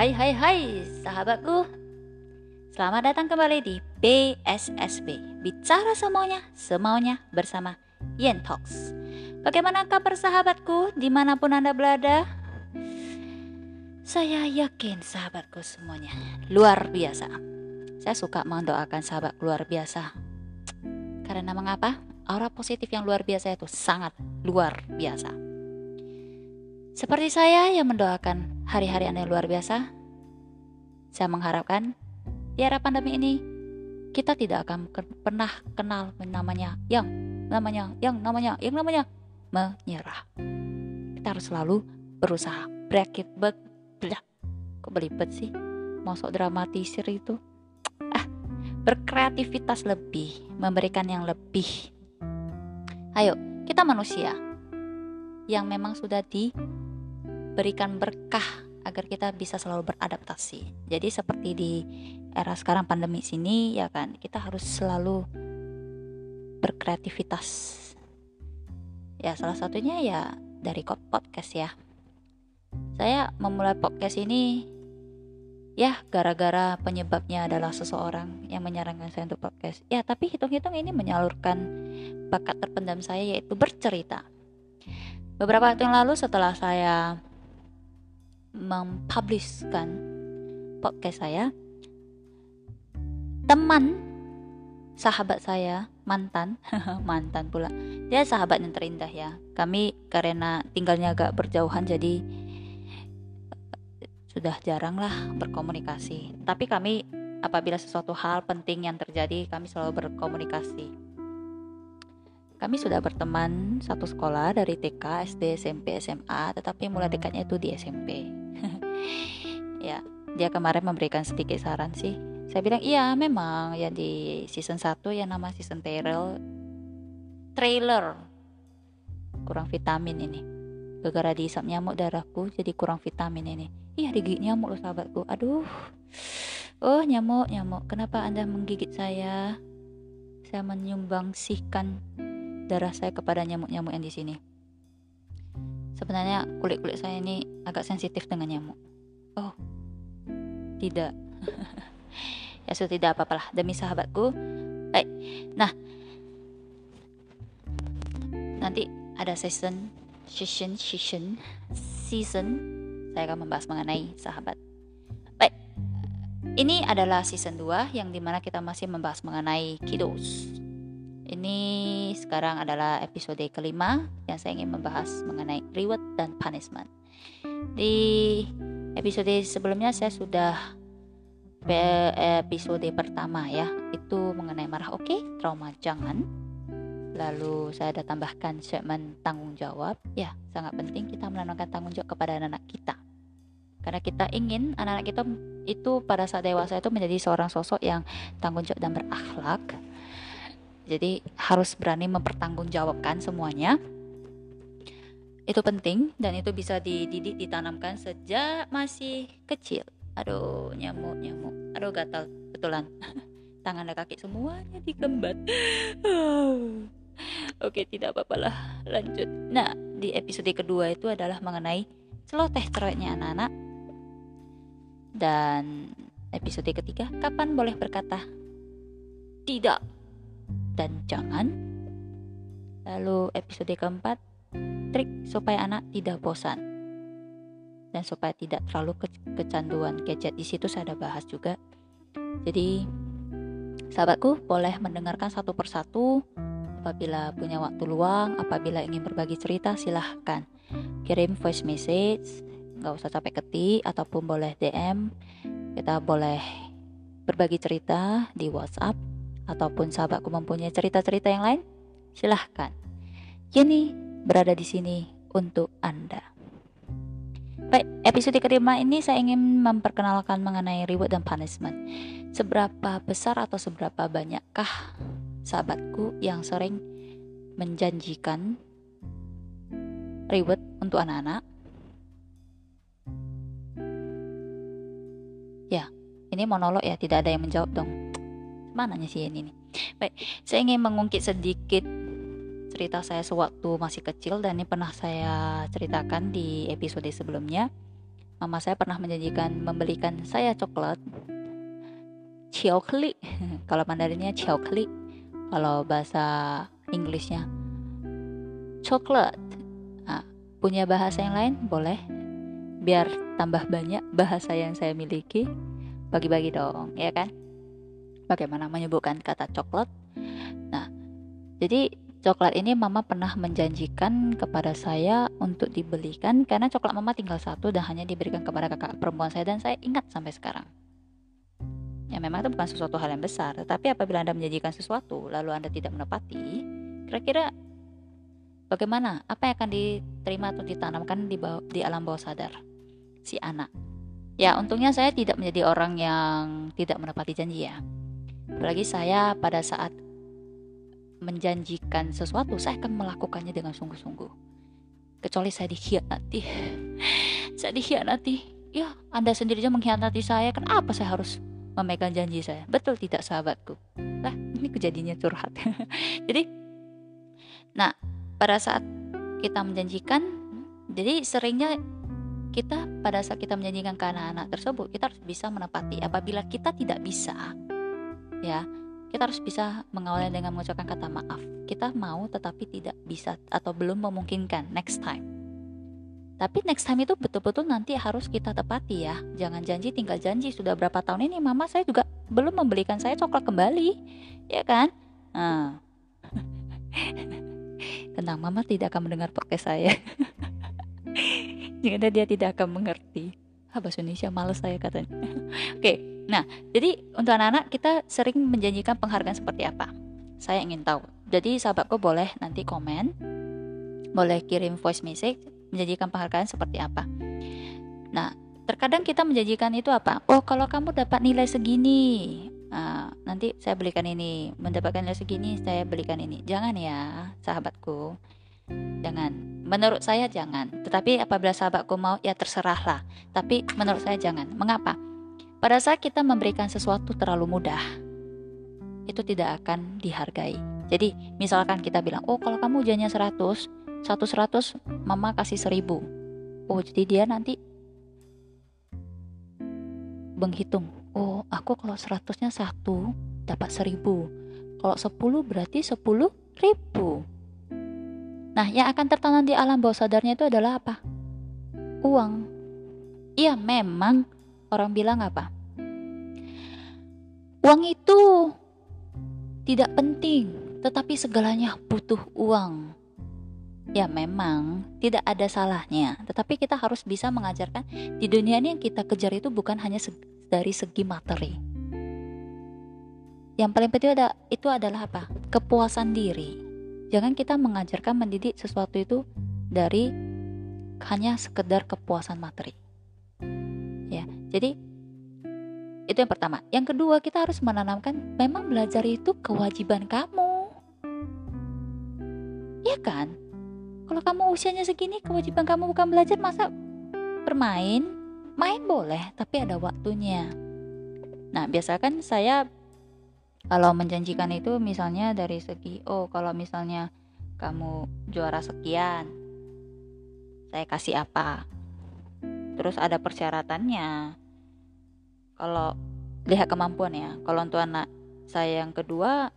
Hai hai hai sahabatku. Selamat datang kembali di BSSB Bicara semuanya, semaunya bersama Yen Talks. Bagaimana kabar sahabatku di mana pun anda berada? Saya yakin sahabatku semuanya luar biasa. Saya suka mendoakan sahabat luar biasa. Karena mengapa? Aura positif yang luar biasa itu sangat luar biasa seperti saya yang mendoakan hari-hari Anda luar biasa, saya mengharapkan di era pandemi ini kita tidak akan pernah kenal namanya yang namanya yang namanya yang namanya menyerah. Kita harus selalu berusaha break it back. Kok belibet sih? Masuk dramatisir itu. Ah, berkreativitas lebih, memberikan yang lebih. Ayo, kita manusia yang memang sudah di berikan berkah agar kita bisa selalu beradaptasi. Jadi seperti di era sekarang pandemi sini ya kan, kita harus selalu berkreativitas. Ya, salah satunya ya dari podcast ya. Saya memulai podcast ini ya gara-gara penyebabnya adalah seseorang yang menyarankan saya untuk podcast. Ya, tapi hitung-hitung ini menyalurkan bakat terpendam saya yaitu bercerita. Beberapa waktu yang lalu setelah saya mempublishkan podcast saya. Teman sahabat saya mantan mantan pula. Dia sahabat yang terindah ya. Kami karena tinggalnya agak berjauhan jadi sudah jarang lah berkomunikasi. Tapi kami apabila sesuatu hal penting yang terjadi kami selalu berkomunikasi. Kami sudah berteman satu sekolah dari TK, SD, SMP, SMA, tetapi mulai dekatnya itu di SMP. Ya dia kemarin memberikan sedikit saran sih. Saya bilang iya memang ya di season 1 yang nama season trailer trailer. Kurang vitamin ini. Gara-gara diisap nyamuk darahku jadi kurang vitamin ini. Iya digigit nyamuk loh sahabatku. Aduh. Oh nyamuk nyamuk. Kenapa anda menggigit saya? Saya menyumbangsihkan darah saya kepada nyamuk-nyamuk yang di sini. Sebenarnya kulit-kulit saya ini agak sensitif dengan nyamuk. Oh, tidak. ya sudah tidak apa-apa lah demi sahabatku. Baik. Nah, nanti ada season season season season saya akan membahas mengenai sahabat. Baik. Ini adalah season 2 yang di mana kita masih membahas mengenai kiddos ini sekarang adalah episode kelima yang saya ingin membahas mengenai reward dan punishment. Di episode sebelumnya saya sudah episode pertama ya, itu mengenai marah oke, okay, trauma jangan. Lalu saya ada tambahkan segmen tanggung jawab. Ya, sangat penting kita menanamkan tanggung jawab kepada anak-anak kita. Karena kita ingin anak-anak kita itu pada saat dewasa itu menjadi seorang sosok yang tanggung jawab dan berakhlak jadi harus berani mempertanggungjawabkan semuanya. Itu penting dan itu bisa dididik ditanamkan sejak masih kecil. Aduh, nyamuk, nyamuk. Aduh, gatal. Betulan. Tangan dan kaki semuanya digembat. Oke, tidak apa-apa lah. Lanjut. Nah, di episode kedua itu adalah mengenai celoteh cerewetnya anak-anak. Dan episode ketiga, kapan boleh berkata tidak dan jangan. Lalu episode keempat, trik supaya anak tidak bosan dan supaya tidak terlalu ke kecanduan gadget di situ saya ada bahas juga. Jadi sahabatku boleh mendengarkan satu persatu apabila punya waktu luang, apabila ingin berbagi cerita silahkan kirim voice message, nggak usah capek ketik ataupun boleh DM. Kita boleh berbagi cerita di WhatsApp ataupun sahabatku mempunyai cerita-cerita yang lain, silahkan. Kini berada di sini untuk Anda. Baik, episode kelima ini saya ingin memperkenalkan mengenai reward dan punishment. Seberapa besar atau seberapa banyakkah sahabatku yang sering menjanjikan reward untuk anak-anak? Ya, ini monolog ya, tidak ada yang menjawab dong mananya sih ini baik saya ingin mengungkit sedikit cerita saya sewaktu masih kecil dan ini pernah saya ceritakan di episode sebelumnya. Mama saya pernah menjanjikan membelikan saya coklat. Cokli kalau Mandarinnya cokli kalau bahasa Inggrisnya coklat. Nah, punya bahasa yang lain? Boleh. Biar tambah banyak bahasa yang saya miliki. Bagi-bagi dong ya kan? Bagaimana menyebutkan kata coklat? Nah jadi coklat ini mama pernah menjanjikan kepada saya untuk dibelikan karena coklat mama tinggal satu dan hanya diberikan kepada kakak perempuan saya dan saya ingat sampai sekarang. Ya memang itu bukan sesuatu hal yang besar, tetapi apabila Anda menjanjikan sesuatu lalu Anda tidak menepati, kira-kira bagaimana? Apa yang akan diterima atau ditanamkan di, bawah, di alam bawah sadar si anak? Ya, untungnya saya tidak menjadi orang yang tidak menepati janji ya. Apalagi saya pada saat menjanjikan sesuatu, saya akan melakukannya dengan sungguh-sungguh. Kecuali saya dikhianati. saya dikhianati. Ya, Anda sendiri aja mengkhianati saya, kenapa saya harus memegang janji saya? Betul tidak sahabatku? Lah, ini kejadiannya curhat. jadi, nah, pada saat kita menjanjikan, jadi seringnya kita pada saat kita menjanjikan ke anak-anak tersebut kita harus bisa menepati apabila kita tidak bisa ya kita harus bisa mengawalnya dengan mengucapkan kata maaf. Kita mau tetapi tidak bisa atau belum memungkinkan next time. Tapi next time itu betul-betul nanti harus kita tepati ya. Jangan janji tinggal janji. Sudah berapa tahun ini mama saya juga belum membelikan saya coklat kembali. Ya kan? Nah. Tenang, mama tidak akan mendengar podcast saya. Jika dia tidak akan mengerti. Ah, bahasa Indonesia males saya katanya. Oke, okay. Nah, jadi untuk anak-anak kita sering menjanjikan penghargaan seperti apa? Saya ingin tahu. Jadi sahabatku boleh nanti komen, boleh kirim voice message menjanjikan penghargaan seperti apa. Nah, terkadang kita menjanjikan itu apa? Oh, kalau kamu dapat nilai segini, nah, nanti saya belikan ini. Mendapatkan nilai segini, saya belikan ini. Jangan ya, sahabatku. Jangan. Menurut saya jangan. Tetapi apabila sahabatku mau, ya terserahlah. Tapi menurut saya jangan. Mengapa? Pada saat kita memberikan sesuatu terlalu mudah, itu tidak akan dihargai. Jadi, misalkan kita bilang, "Oh, kalau kamu ujiannya 100, 1 100, mama kasih 1000." Oh, jadi dia nanti menghitung. Oh, aku kalau 100-nya 1 dapat 1000. Kalau 10 berarti 10 ribu. Nah, yang akan tertanam di alam bawah sadarnya itu adalah apa? Uang. Iya, memang orang bilang apa? Uang itu tidak penting, tetapi segalanya butuh uang. Ya memang tidak ada salahnya, tetapi kita harus bisa mengajarkan di dunia ini yang kita kejar itu bukan hanya dari segi materi. Yang paling penting ada itu adalah apa? Kepuasan diri. Jangan kita mengajarkan mendidik sesuatu itu dari hanya sekedar kepuasan materi. Jadi itu yang pertama. Yang kedua, kita harus menanamkan memang belajar itu kewajiban kamu. Ya kan? Kalau kamu usianya segini, kewajiban kamu bukan belajar, masa bermain? Main boleh, tapi ada waktunya. Nah, biasakan saya kalau menjanjikan itu misalnya dari segi, oh kalau misalnya kamu juara sekian, saya kasih apa? Terus ada persyaratannya kalau lihat kemampuan ya. Kalau untuk anak saya yang kedua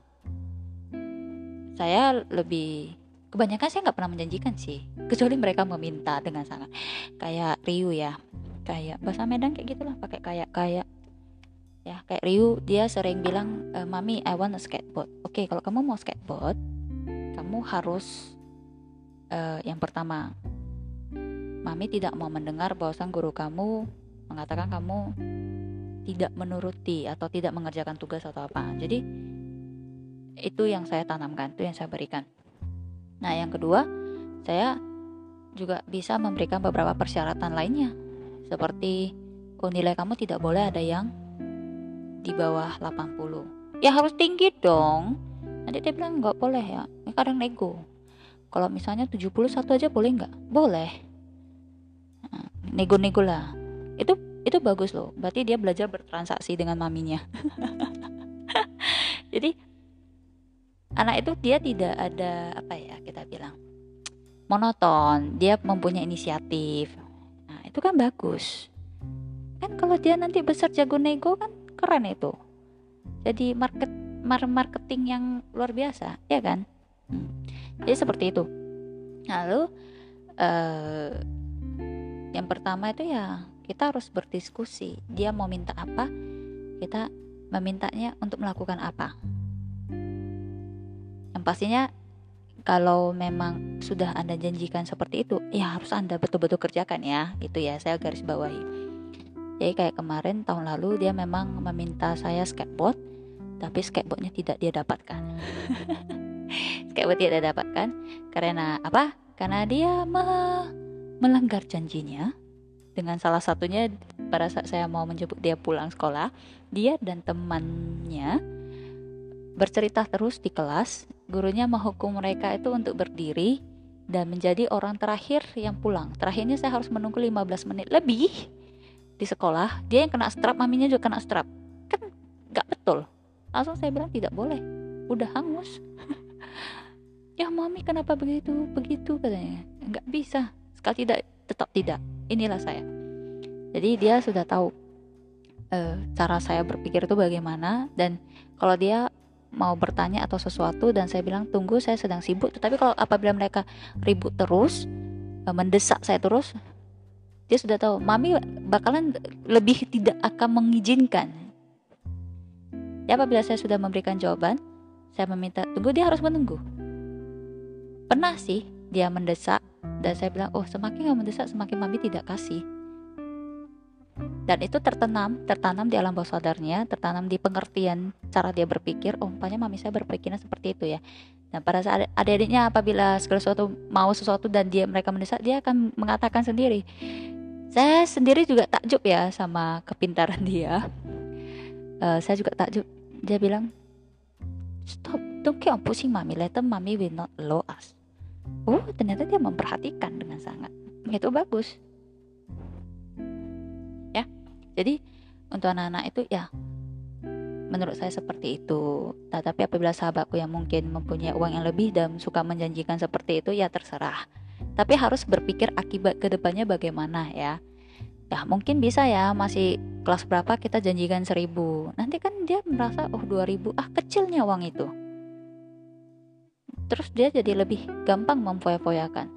saya lebih kebanyakan saya nggak pernah menjanjikan sih. Kecuali mereka meminta dengan sangat. Kayak Ryu ya. Kayak bahasa Medan kayak gitulah. Pakai kayak kayak ya kayak Ryu dia sering bilang e, mami I want a skateboard. Oke kalau kamu mau skateboard kamu harus uh, yang pertama mami tidak mau mendengar bahwa sang guru kamu mengatakan kamu tidak menuruti atau tidak mengerjakan tugas atau apa. Jadi itu yang saya tanamkan, itu yang saya berikan. Nah, yang kedua, saya juga bisa memberikan beberapa persyaratan lainnya. Seperti oh nilai kamu tidak boleh ada yang di bawah 80. Ya harus tinggi dong. Nanti dia bilang nggak boleh ya. Ini kadang nego. Kalau misalnya 71 aja boleh nggak? Boleh. Nah, nego-nego lah. Itu itu bagus loh. Berarti dia belajar bertransaksi dengan maminya. Jadi anak itu dia tidak ada apa ya kita bilang monoton. Dia mempunyai inisiatif. Nah itu kan bagus. Kan kalau dia nanti besar jago nego kan keren itu. Jadi market marketing yang luar biasa ya kan? Hmm. jadi seperti itu. Lalu uh, yang pertama itu ya kita harus berdiskusi dia mau minta apa kita memintanya untuk melakukan apa yang pastinya kalau memang sudah Anda janjikan seperti itu, ya harus Anda betul-betul kerjakan ya. Itu ya, saya garis bawahi. Jadi kayak kemarin tahun lalu dia memang meminta saya skateboard, tapi skateboardnya tidak dia dapatkan. skateboard tidak dapatkan karena apa? Karena dia me melanggar janjinya dengan salah satunya pada saat saya mau menjemput dia pulang sekolah, dia dan temannya bercerita terus di kelas gurunya menghukum mereka itu untuk berdiri dan menjadi orang terakhir yang pulang. Terakhirnya saya harus menunggu 15 menit lebih di sekolah. Dia yang kena strap, maminya juga kena strap. Kan gak betul. Langsung saya bilang tidak boleh. Udah hangus. ya mami kenapa begitu? Begitu katanya. Gak bisa. Sekali tidak, tetap tidak. Inilah saya. Jadi dia sudah tahu uh, cara saya berpikir itu bagaimana dan kalau dia mau bertanya atau sesuatu dan saya bilang tunggu saya sedang sibuk tetapi kalau apabila mereka ribut terus e, mendesak saya terus dia sudah tahu mami bakalan lebih tidak akan mengizinkan ya apabila saya sudah memberikan jawaban saya meminta tunggu dia harus menunggu pernah sih dia mendesak dan saya bilang oh semakin nggak mendesak semakin mami tidak kasih. Dan itu tertanam tertanam di alam bawah sadarnya tertanam di pengertian cara dia berpikir. Oh umpamanya mami saya berpikirnya seperti itu ya. Dan pada saat adik-adiknya apabila segala sesuatu mau sesuatu dan dia mereka mendesak dia akan mengatakan sendiri. Saya sendiri juga takjub ya sama kepintaran dia. Uh, saya juga takjub. Dia bilang stop don't keep on pushing mami. Later mami will not allow us oh ternyata dia memperhatikan dengan sangat itu bagus jadi untuk anak-anak itu ya menurut saya seperti itu. Tetapi apabila sahabatku yang mungkin mempunyai uang yang lebih dan suka menjanjikan seperti itu ya terserah. Tapi harus berpikir akibat ke depannya bagaimana ya. Ya mungkin bisa ya masih kelas berapa kita janjikan seribu. Nanti kan dia merasa oh dua ribu ah kecilnya uang itu. Terus dia jadi lebih gampang memfoya-foyakan.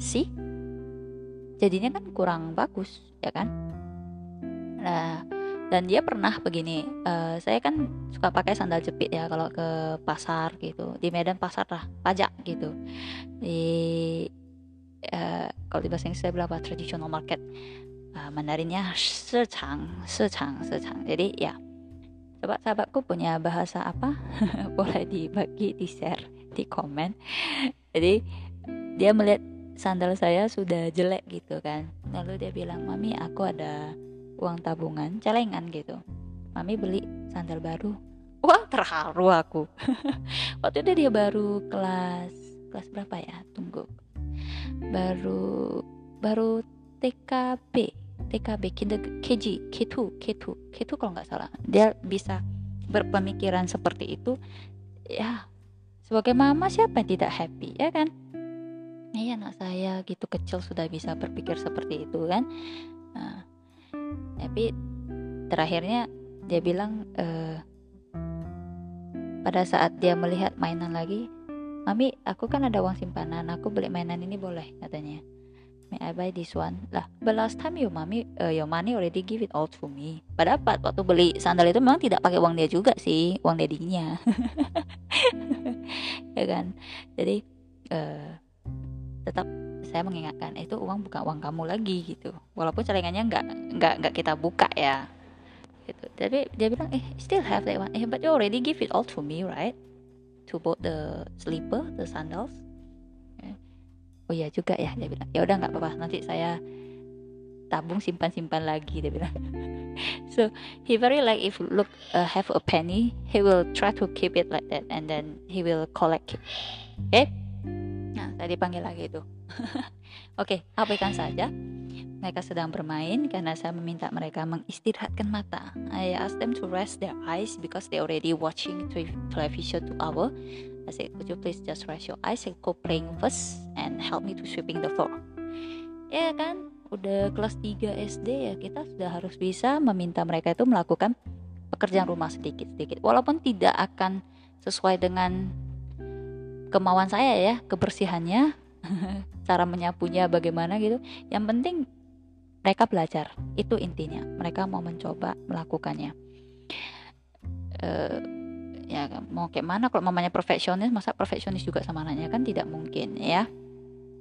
Sih? Jadinya kan kurang bagus ya kan? Nah dan dia pernah begini uh, saya kan suka pakai sandal jepit ya kalau ke pasar gitu. Di Medan pasar lah pajak gitu. Di uh, kalau di bahasa Inggris saya bilang apa? Traditional market. Uh, Mandarinnya secang secang secang jadi ya coba sahabatku punya bahasa apa? Boleh dibagi di share di komen jadi dia melihat sandal saya sudah jelek gitu kan. Lalu dia bilang mami aku ada uang tabungan celengan gitu. Mami beli sandal baru. Wah terharu aku. Waktu itu dia baru kelas kelas berapa ya? Tunggu. Baru baru TKB TKB KG K2 K2 K2 kalau nggak salah. Dia bisa berpemikiran seperti itu. Ya sebagai mama siapa yang tidak happy ya kan? Iya anak saya gitu kecil sudah bisa berpikir seperti itu kan? Nah, tapi terakhirnya dia bilang uh, pada saat dia melihat mainan lagi mami aku kan ada uang simpanan aku beli mainan ini boleh katanya may I buy this one? Lah but last time your mommy uh, your money already give it all to me. Pada waktu beli sandal itu memang tidak pakai uang dia juga sih uang dedinya ya kan? Jadi uh, tetap saya mengingatkan itu uang bukan uang kamu lagi gitu. Walaupun celengannya nggak nggak nggak kita buka ya. Gitu. Tapi dia bilang eh still have that one. Eh but you already give it all to me right? To both the slipper the sandals? eh, oh iya juga ya dia bilang. Ya udah nggak apa-apa. Nanti saya tabung simpan simpan lagi dia bilang. So he very like if look uh, have a penny he will try to keep it like that and then he will collect it. Okay Nah, tadi panggil lagi itu. Oke, okay, abaikan saja. Mereka sedang bermain karena saya meminta mereka mengistirahatkan mata. I asked them to rest their eyes because they already watching television two hour. I said, could you please just rest your eyes and go playing first and help me to sweeping the floor. Ya kan, udah kelas 3 SD ya kita sudah harus bisa meminta mereka itu melakukan pekerjaan rumah sedikit-sedikit walaupun tidak akan sesuai dengan kemauan saya ya kebersihannya cara menyapunya bagaimana gitu. Yang penting mereka belajar. Itu intinya. Mereka mau mencoba melakukannya. Uh, ya mau kayak mana? Kalau mamanya perfeksionis masa perfeksionis juga sama anaknya? Kan tidak mungkin ya.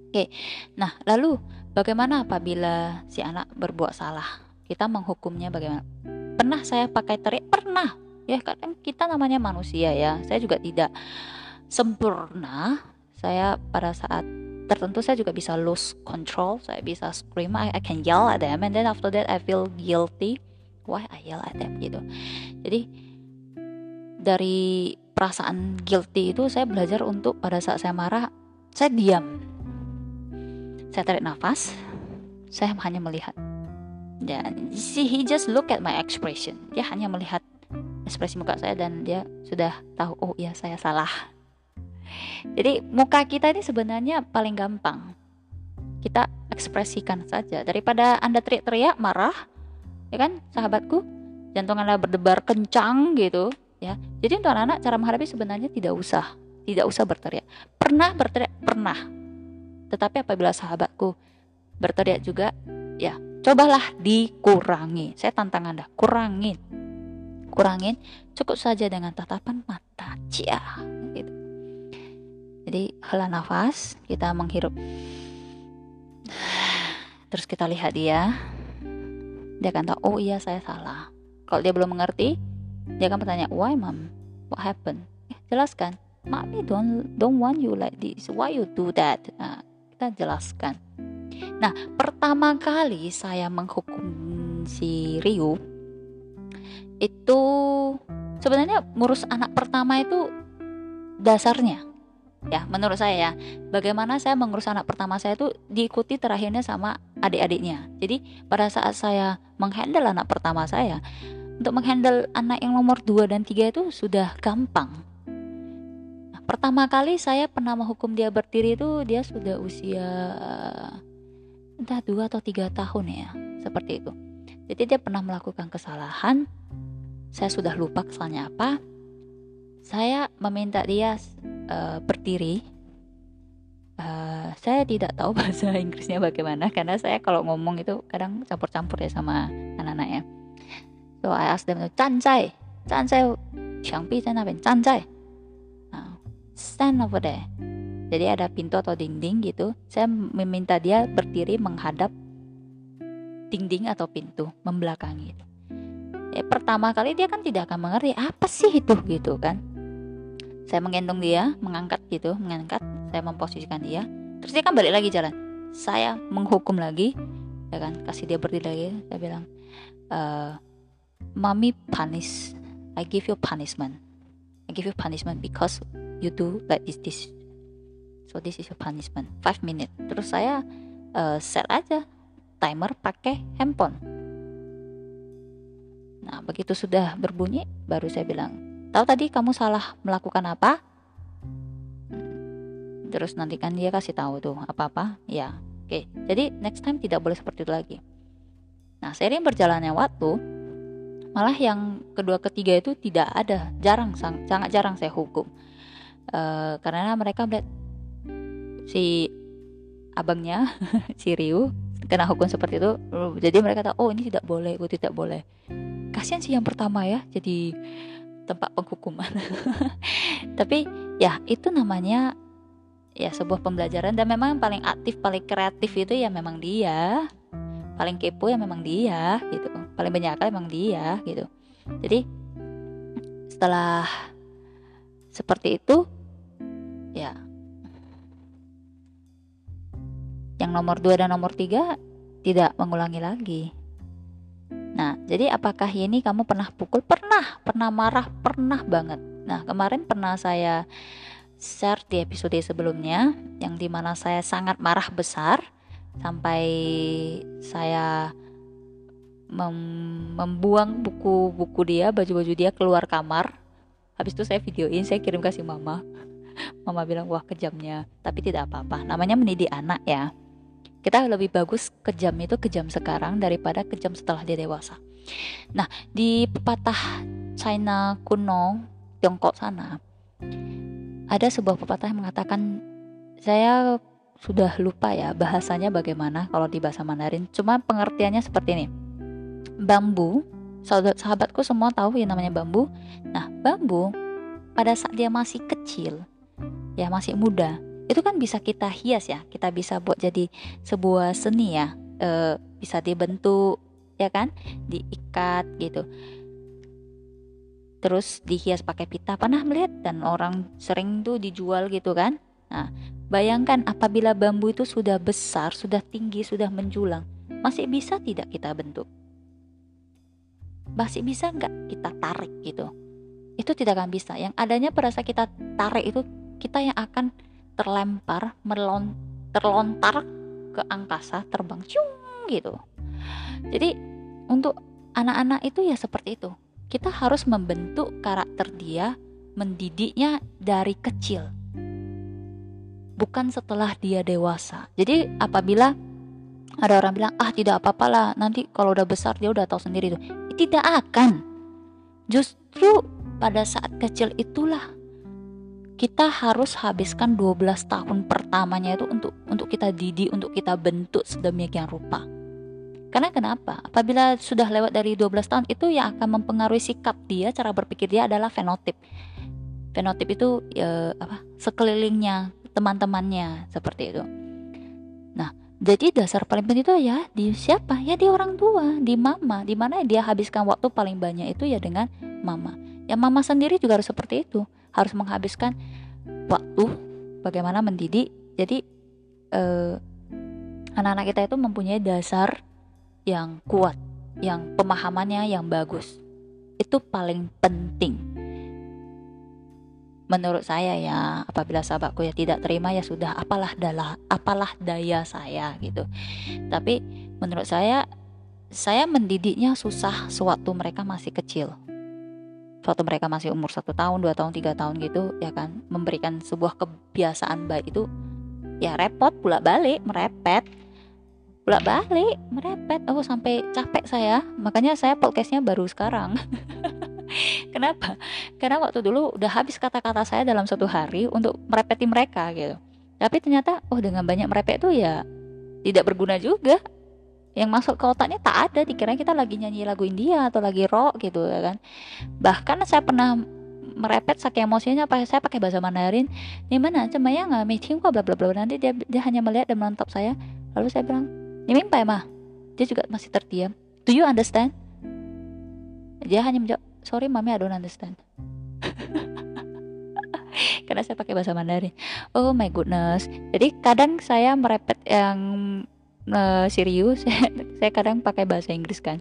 Oke. Nah lalu bagaimana apabila si anak berbuat salah? Kita menghukumnya bagaimana? Pernah saya pakai terik pernah. Ya kadang kita namanya manusia ya. Saya juga tidak sempurna. Saya pada saat tertentu saya juga bisa lose control saya bisa scream I, I can yell at them and then after that I feel guilty. Why I yell at them gitu. Jadi dari perasaan guilty itu saya belajar untuk pada saat saya marah saya diam. Saya tarik nafas saya hanya melihat. Dan see he just look at my expression. Dia hanya melihat ekspresi muka saya dan dia sudah tahu oh iya saya salah jadi muka kita ini sebenarnya paling gampang. Kita ekspresikan saja daripada Anda teriak-teriak marah, ya kan, sahabatku? Jantung Anda berdebar kencang gitu, ya. Jadi untuk anak-anak cara menghadapi sebenarnya tidak usah, tidak usah berteriak. Pernah berteriak, pernah. Tetapi apabila sahabatku berteriak juga, ya, cobalah dikurangi. Saya tantang Anda, kurangin. Kurangin cukup saja dengan tatapan mata. Cia, jadi hela nafas, kita menghirup. Terus kita lihat dia. Dia akan tahu, oh iya saya salah. Kalau dia belum mengerti, dia akan bertanya, why mom? What happened? Ya, jelaskan. Mami don't don't want you like this. Why you do that? Nah, kita jelaskan. Nah, pertama kali saya menghukum si Ryu itu sebenarnya ngurus anak pertama itu dasarnya ya menurut saya ya bagaimana saya mengurus anak pertama saya itu diikuti terakhirnya sama adik-adiknya. Jadi pada saat saya menghandle anak pertama saya untuk menghandle anak yang nomor 2 dan 3 itu sudah gampang. Nah, pertama kali saya pernah menghukum dia berdiri itu dia sudah usia entah dua atau tiga tahun ya seperti itu. Jadi dia pernah melakukan kesalahan saya sudah lupa kesalahannya apa. Saya meminta dia Eh, uh, berdiri. Uh, eh, saya tidak tahu bahasa Inggrisnya bagaimana karena saya kalau ngomong itu kadang campur-campur ya sama anak-anak ya. So I ask them to cancai, cancai, siangpi saya cancai. Nah, stand over there. Jadi ada pintu atau dinding gitu. Saya meminta dia berdiri menghadap dinding atau pintu membelakangi. Ya, pertama kali dia kan tidak akan mengerti apa sih itu gitu kan saya menggendong dia mengangkat gitu mengangkat. Saya memposisikan dia. Terus dia kan balik lagi jalan. Saya menghukum lagi ya kan? Kasih dia berdiri lagi saya bilang uh, mami punish. I give you punishment. I give you punishment because you do like this this. So this is your punishment. 5 minute. Terus saya uh, set aja timer pakai handphone. Nah begitu sudah berbunyi baru saya bilang tahu tadi kamu salah melakukan apa? Terus nanti kan dia kasih tahu tuh apa-apa. Ya oke. Jadi next time tidak boleh seperti itu lagi. Nah sering berjalannya waktu malah yang kedua ketiga itu tidak ada. Jarang sangat jarang saya hukum. Uh, karena mereka melihat si abangnya si Ryu kena hukum seperti itu. Jadi mereka tahu oh ini tidak boleh itu tidak boleh. Kasihan sih yang pertama ya jadi tempat penghukuman. Tapi ya itu namanya ya sebuah pembelajaran. Dan memang paling aktif paling kreatif itu ya memang dia. Paling kepo ya memang dia gitu. Paling banyak akal memang dia gitu. Jadi setelah seperti itu ya yang nomor 2 dan nomor 3 tidak mengulangi lagi jadi apakah ini kamu pernah pukul? Pernah, pernah marah, pernah banget. Nah, kemarin pernah saya share di episode sebelumnya yang di mana saya sangat marah besar sampai saya mem membuang buku-buku dia, baju-baju dia keluar kamar. Habis itu saya videoin, saya kirim kasih mama. Mama bilang wah kejamnya, tapi tidak apa-apa. Namanya mendidik anak ya. kita lebih bagus kejam itu kejam sekarang daripada kejam setelah dia dewasa nah di pepatah China kuno Tiongkok sana ada sebuah pepatah yang mengatakan saya sudah lupa ya bahasanya bagaimana kalau di bahasa Mandarin cuma pengertiannya seperti ini. Bambu sahabatku semua tahu yang namanya bambu. Nah bambu pada saat dia masih kecil ya masih muda itu kan bisa kita hias ya kita bisa buat jadi sebuah seni ya e, bisa dibentuk ya kan? Diikat gitu. Terus dihias pakai pita. Pernah melihat? Dan orang sering tuh dijual gitu kan? Nah bayangkan apabila bambu itu sudah besar sudah tinggi sudah menjulang masih bisa tidak kita bentuk? Masih bisa nggak kita tarik gitu? Itu tidak akan bisa. Yang adanya pada saat kita tarik itu kita yang akan terlempar melon terlontar ke angkasa terbang cium gitu jadi untuk anak-anak itu ya seperti itu kita harus membentuk karakter dia, mendidiknya dari kecil. Bukan setelah dia dewasa. Jadi apabila ada orang bilang, "Ah, tidak apa-apalah, nanti kalau udah besar dia udah tahu sendiri tuh." Tidak akan. Justru pada saat kecil itulah kita harus habiskan 12 tahun pertamanya itu untuk untuk kita didik, untuk kita bentuk sedemikian rupa. Karena kenapa? Apabila sudah lewat dari 12 tahun itu yang akan mempengaruhi sikap dia, cara berpikir dia adalah fenotip. Fenotip itu ya, apa? Sekelilingnya, teman-temannya seperti itu. Nah, jadi dasar paling penting itu ya di siapa? Ya di orang tua, di mama. Di mana dia habiskan waktu paling banyak itu ya dengan mama. Ya mama sendiri juga harus seperti itu, harus menghabiskan waktu bagaimana mendidik. Jadi eh, anak-anak kita itu mempunyai dasar yang kuat, yang pemahamannya yang bagus. Itu paling penting. Menurut saya ya, apabila sahabatku ya tidak terima ya sudah apalah dalah apalah daya saya gitu. Tapi menurut saya saya mendidiknya susah sewaktu mereka masih kecil. Sewaktu mereka masih umur satu tahun, dua tahun, tiga tahun gitu ya kan, memberikan sebuah kebiasaan baik itu ya repot pula balik merepet bolak balik merepet. Oh sampai capek saya. Makanya saya podcastnya baru sekarang. Kenapa? Karena waktu dulu udah habis kata-kata saya dalam satu hari untuk merepeti mereka gitu. Tapi ternyata oh dengan banyak merepet itu ya tidak berguna juga. Yang masuk ke otaknya tak ada. Dikira kita lagi nyanyi lagu India atau lagi rock gitu ya kan. Bahkan saya pernah merepet saking emosinya apa saya pakai bahasa Mandarin. Di mana? Cuma ya nggak? Meeting kok? Bla bla bla. Nanti dia dia hanya melihat dan menatap saya. Lalu saya bilang Nimimpai mah. Dia juga masih terdiam. Do you understand? Dia hanya menjawab, sorry mami I don't understand. Karena saya pakai bahasa Mandarin. Oh my goodness. Jadi kadang saya merepet yang uh, serius, saya kadang pakai bahasa Inggris kan.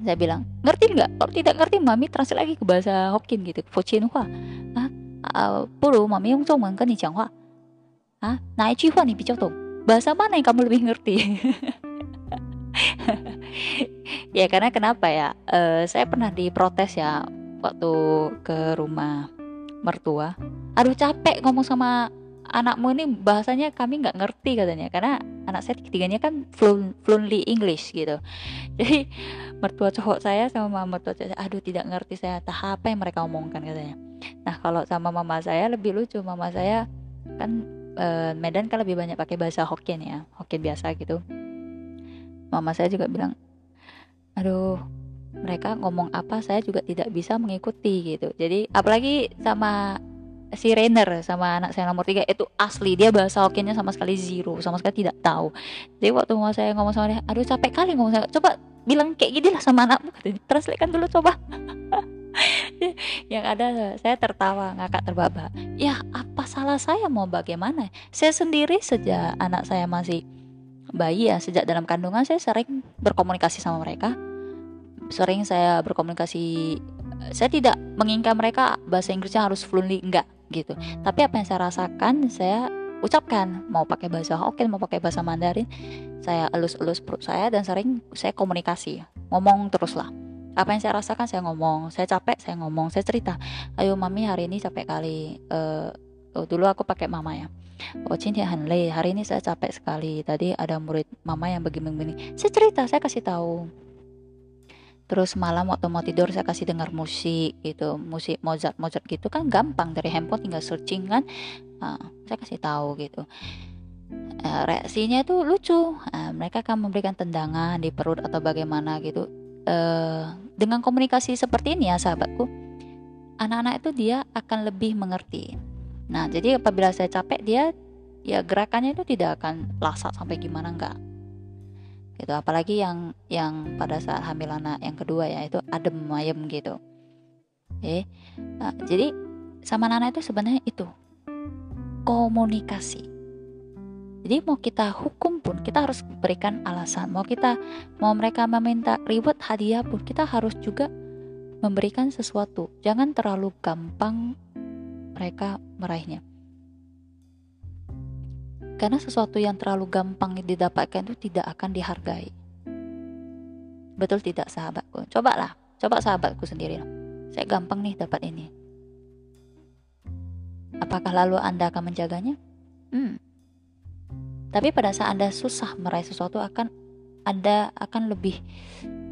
Saya bilang, ngerti nggak? Kalau tidak ngerti, mami translate lagi ke bahasa Hokkien gitu, Fochin Hua. Ah, uh, 不如妈咪用中文跟你讲话。啊，哪一句话你比较懂 ？bahasa mana yang kamu lebih ngerti? Ya karena kenapa ya? Uh, saya pernah diprotes ya waktu ke rumah mertua. Aduh capek ngomong sama anakmu ini bahasanya kami nggak ngerti katanya. Karena anak saya ketiganya kan fluently English gitu. Jadi mertua cowok saya sama mama mertua cowok saya aduh tidak ngerti saya tahap apa yang mereka omongkan katanya. Nah kalau sama mama saya lebih lucu. Mama saya kan uh, Medan kan lebih banyak pakai bahasa Hokkien ya Hokkien biasa gitu. Mama saya juga bilang aduh mereka ngomong apa saya juga tidak bisa mengikuti gitu. Jadi apalagi sama si Rainer sama anak saya nomor tiga itu asli dia bahasa Hokkiennya sama sekali zero sama sekali tidak tahu. Jadi waktu mau saya ngomong sama dia aduh capek kali ngomong saya coba bilang kayak gini lah sama anakmu translate kan dulu coba yang ada saya tertawa ngakak terbaba ya apa salah saya mau bagaimana? Saya sendiri sejak anak saya masih bayi ya sejak dalam kandungan saya sering berkomunikasi sama mereka. Sering saya berkomunikasi saya tidak menginginkan mereka bahasa Inggrisnya harus fluently enggak gitu. Tapi apa yang saya rasakan saya ucapkan. Mau pakai bahasa Hokkien mau pakai bahasa Mandarin saya elus-elus perut saya dan sering saya komunikasi. Ngomong terus lah apa yang saya rasakan saya ngomong. Saya capek saya ngomong. Saya cerita ayo mami hari ini capek kali. Uh, oh, dulu aku pakai mama ya. Oh Hanley hari ini saya capek sekali. Tadi ada murid mama yang begini-begini. Saya cerita saya kasih tahu. Terus malam waktu mau tidur saya kasih dengar musik gitu. Musik Mozart Mozart gitu kan gampang dari handphone tinggal searching kan. Uh, saya kasih tahu gitu. Uh, reaksinya itu lucu. Uh, mereka akan memberikan tendangan di perut atau bagaimana gitu uh, dengan komunikasi seperti ini ya sahabatku anak-anak itu dia akan lebih mengerti. Nah jadi apabila saya capek dia ya gerakannya itu tidak akan lasat sampai gimana enggak. Gitu apalagi yang yang pada saat hamil anak yang kedua ya itu adem ayem gitu. Oke nah, jadi sama anak itu sebenarnya itu komunikasi jadi mau kita hukum pun kita harus berikan alasan. Mau kita mau mereka meminta reward hadiah pun kita harus juga memberikan sesuatu. Jangan terlalu gampang mereka meraihnya. Karena sesuatu yang terlalu gampang didapatkan itu tidak akan dihargai. Betul tidak sahabatku? Cobalah, coba sahabatku sendiri. Saya gampang nih dapat ini. Apakah lalu Anda akan menjaganya? Hmm, tapi pada saat Anda susah meraih sesuatu akan Anda akan lebih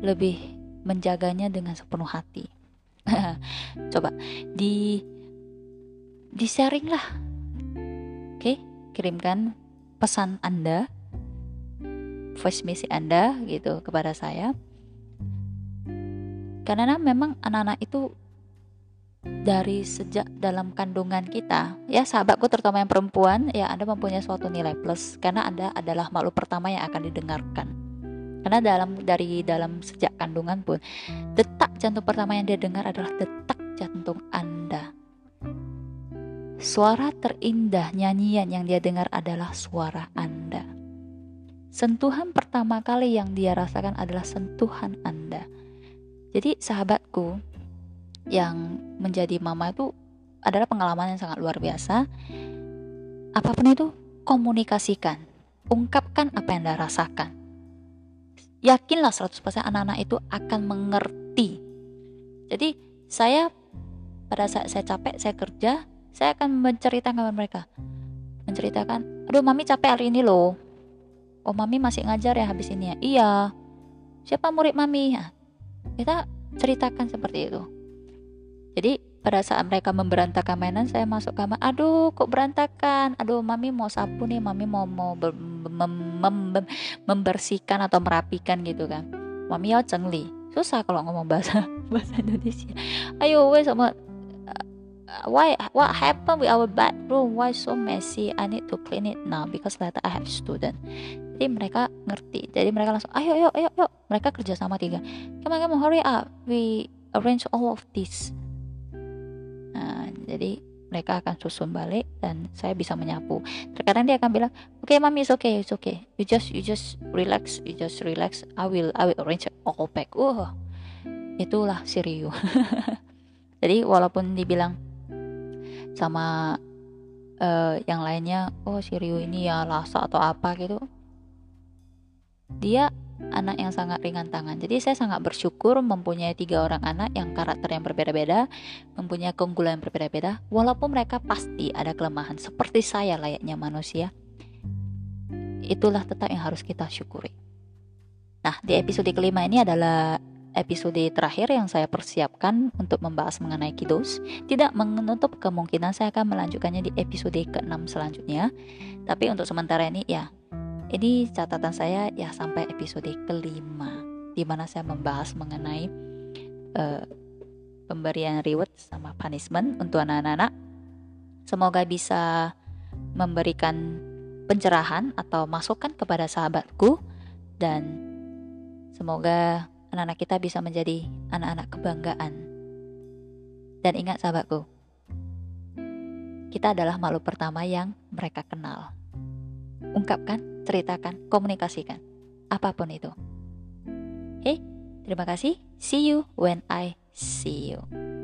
lebih menjaganya dengan sepenuh hati. Coba di di sharing lah. Oke, kirimkan pesan Anda voice message Anda gitu kepada saya. Karena memang anak-anak itu dari sejak dalam kandungan kita. Ya sahabatku terutama yang perempuan ya Anda mempunyai suatu nilai plus karena Anda adalah makhluk pertama yang akan didengarkan. Karena dalam dari dalam sejak kandungan pun detak jantung pertama yang dia dengar adalah detak jantung Anda. Suara terindah nyanyian yang dia dengar adalah suara Anda. Sentuhan pertama kali yang dia rasakan adalah sentuhan Anda. Jadi sahabatku yang menjadi mama itu adalah pengalaman yang sangat luar biasa. Apa pun itu, komunikasikan. Ungkapkan apa yang Anda rasakan. Yakinlah 100% anak-anak itu akan mengerti. Jadi, saya pada saat saya capek, saya kerja, saya akan menceritakan kepada mereka. Menceritakan, aduh mami capek hari ini loh. Oh mami masih ngajar ya habis ini ya? Iya. Siapa murid mami? Nah, kita ceritakan seperti itu jadi pada saat mereka memberantakan mainan, saya masuk kamar. Aduh, kok berantakan? Aduh, mami mau sapu nih, mami mau mau mem, mem, mem, membersihkan atau merapikan gitu kan. Mami ya cengli. Susah kalau ngomong bahasa bahasa Indonesia. Ayo, wes sama uh, why what happened with our bathroom? Why so messy? I need to clean it now because later I have student. Jadi mereka ngerti. Jadi mereka langsung ayo ayo ayo ayo. Mereka kerja sama tiga. Come on, hurry up. We arrange all of this jadi mereka akan susun balik dan saya bisa menyapu. Terkadang dia akan bilang oke okay, mami it's okay it's okay. You just you just relax you just relax. I will I will arrange all back uh itulah Siriu jadi walaupun dibilang sama uh, yang lainnya oh Siriu ini ya lasa atau apa gitu dia anak yang sangat ringan tangan. Jadi saya sangat bersyukur mempunyai tiga orang anak yang karakter yang berbeda-beda, mempunyai keunggulan yang berbeda-beda, walaupun mereka pasti ada kelemahan seperti saya layaknya manusia. Itulah tetap yang harus kita syukuri. Nah, di episode kelima ini adalah episode terakhir yang saya persiapkan untuk membahas mengenai kiddos. Tidak menutup kemungkinan saya akan melanjutkannya di episode ke-6 selanjutnya. Tapi untuk sementara ini ya ini catatan saya ya sampai episode kelima, di mana saya membahas mengenai uh, pemberian reward sama punishment untuk anak-anak. Semoga bisa memberikan pencerahan atau masukan kepada sahabatku dan semoga anak-anak kita bisa menjadi anak-anak kebanggaan. Dan ingat sahabatku, kita adalah makhluk pertama yang mereka kenal. Ungkapkan ceritakan, komunikasikan. Apa pun itu. Okay? terima kasih. See you when I see you.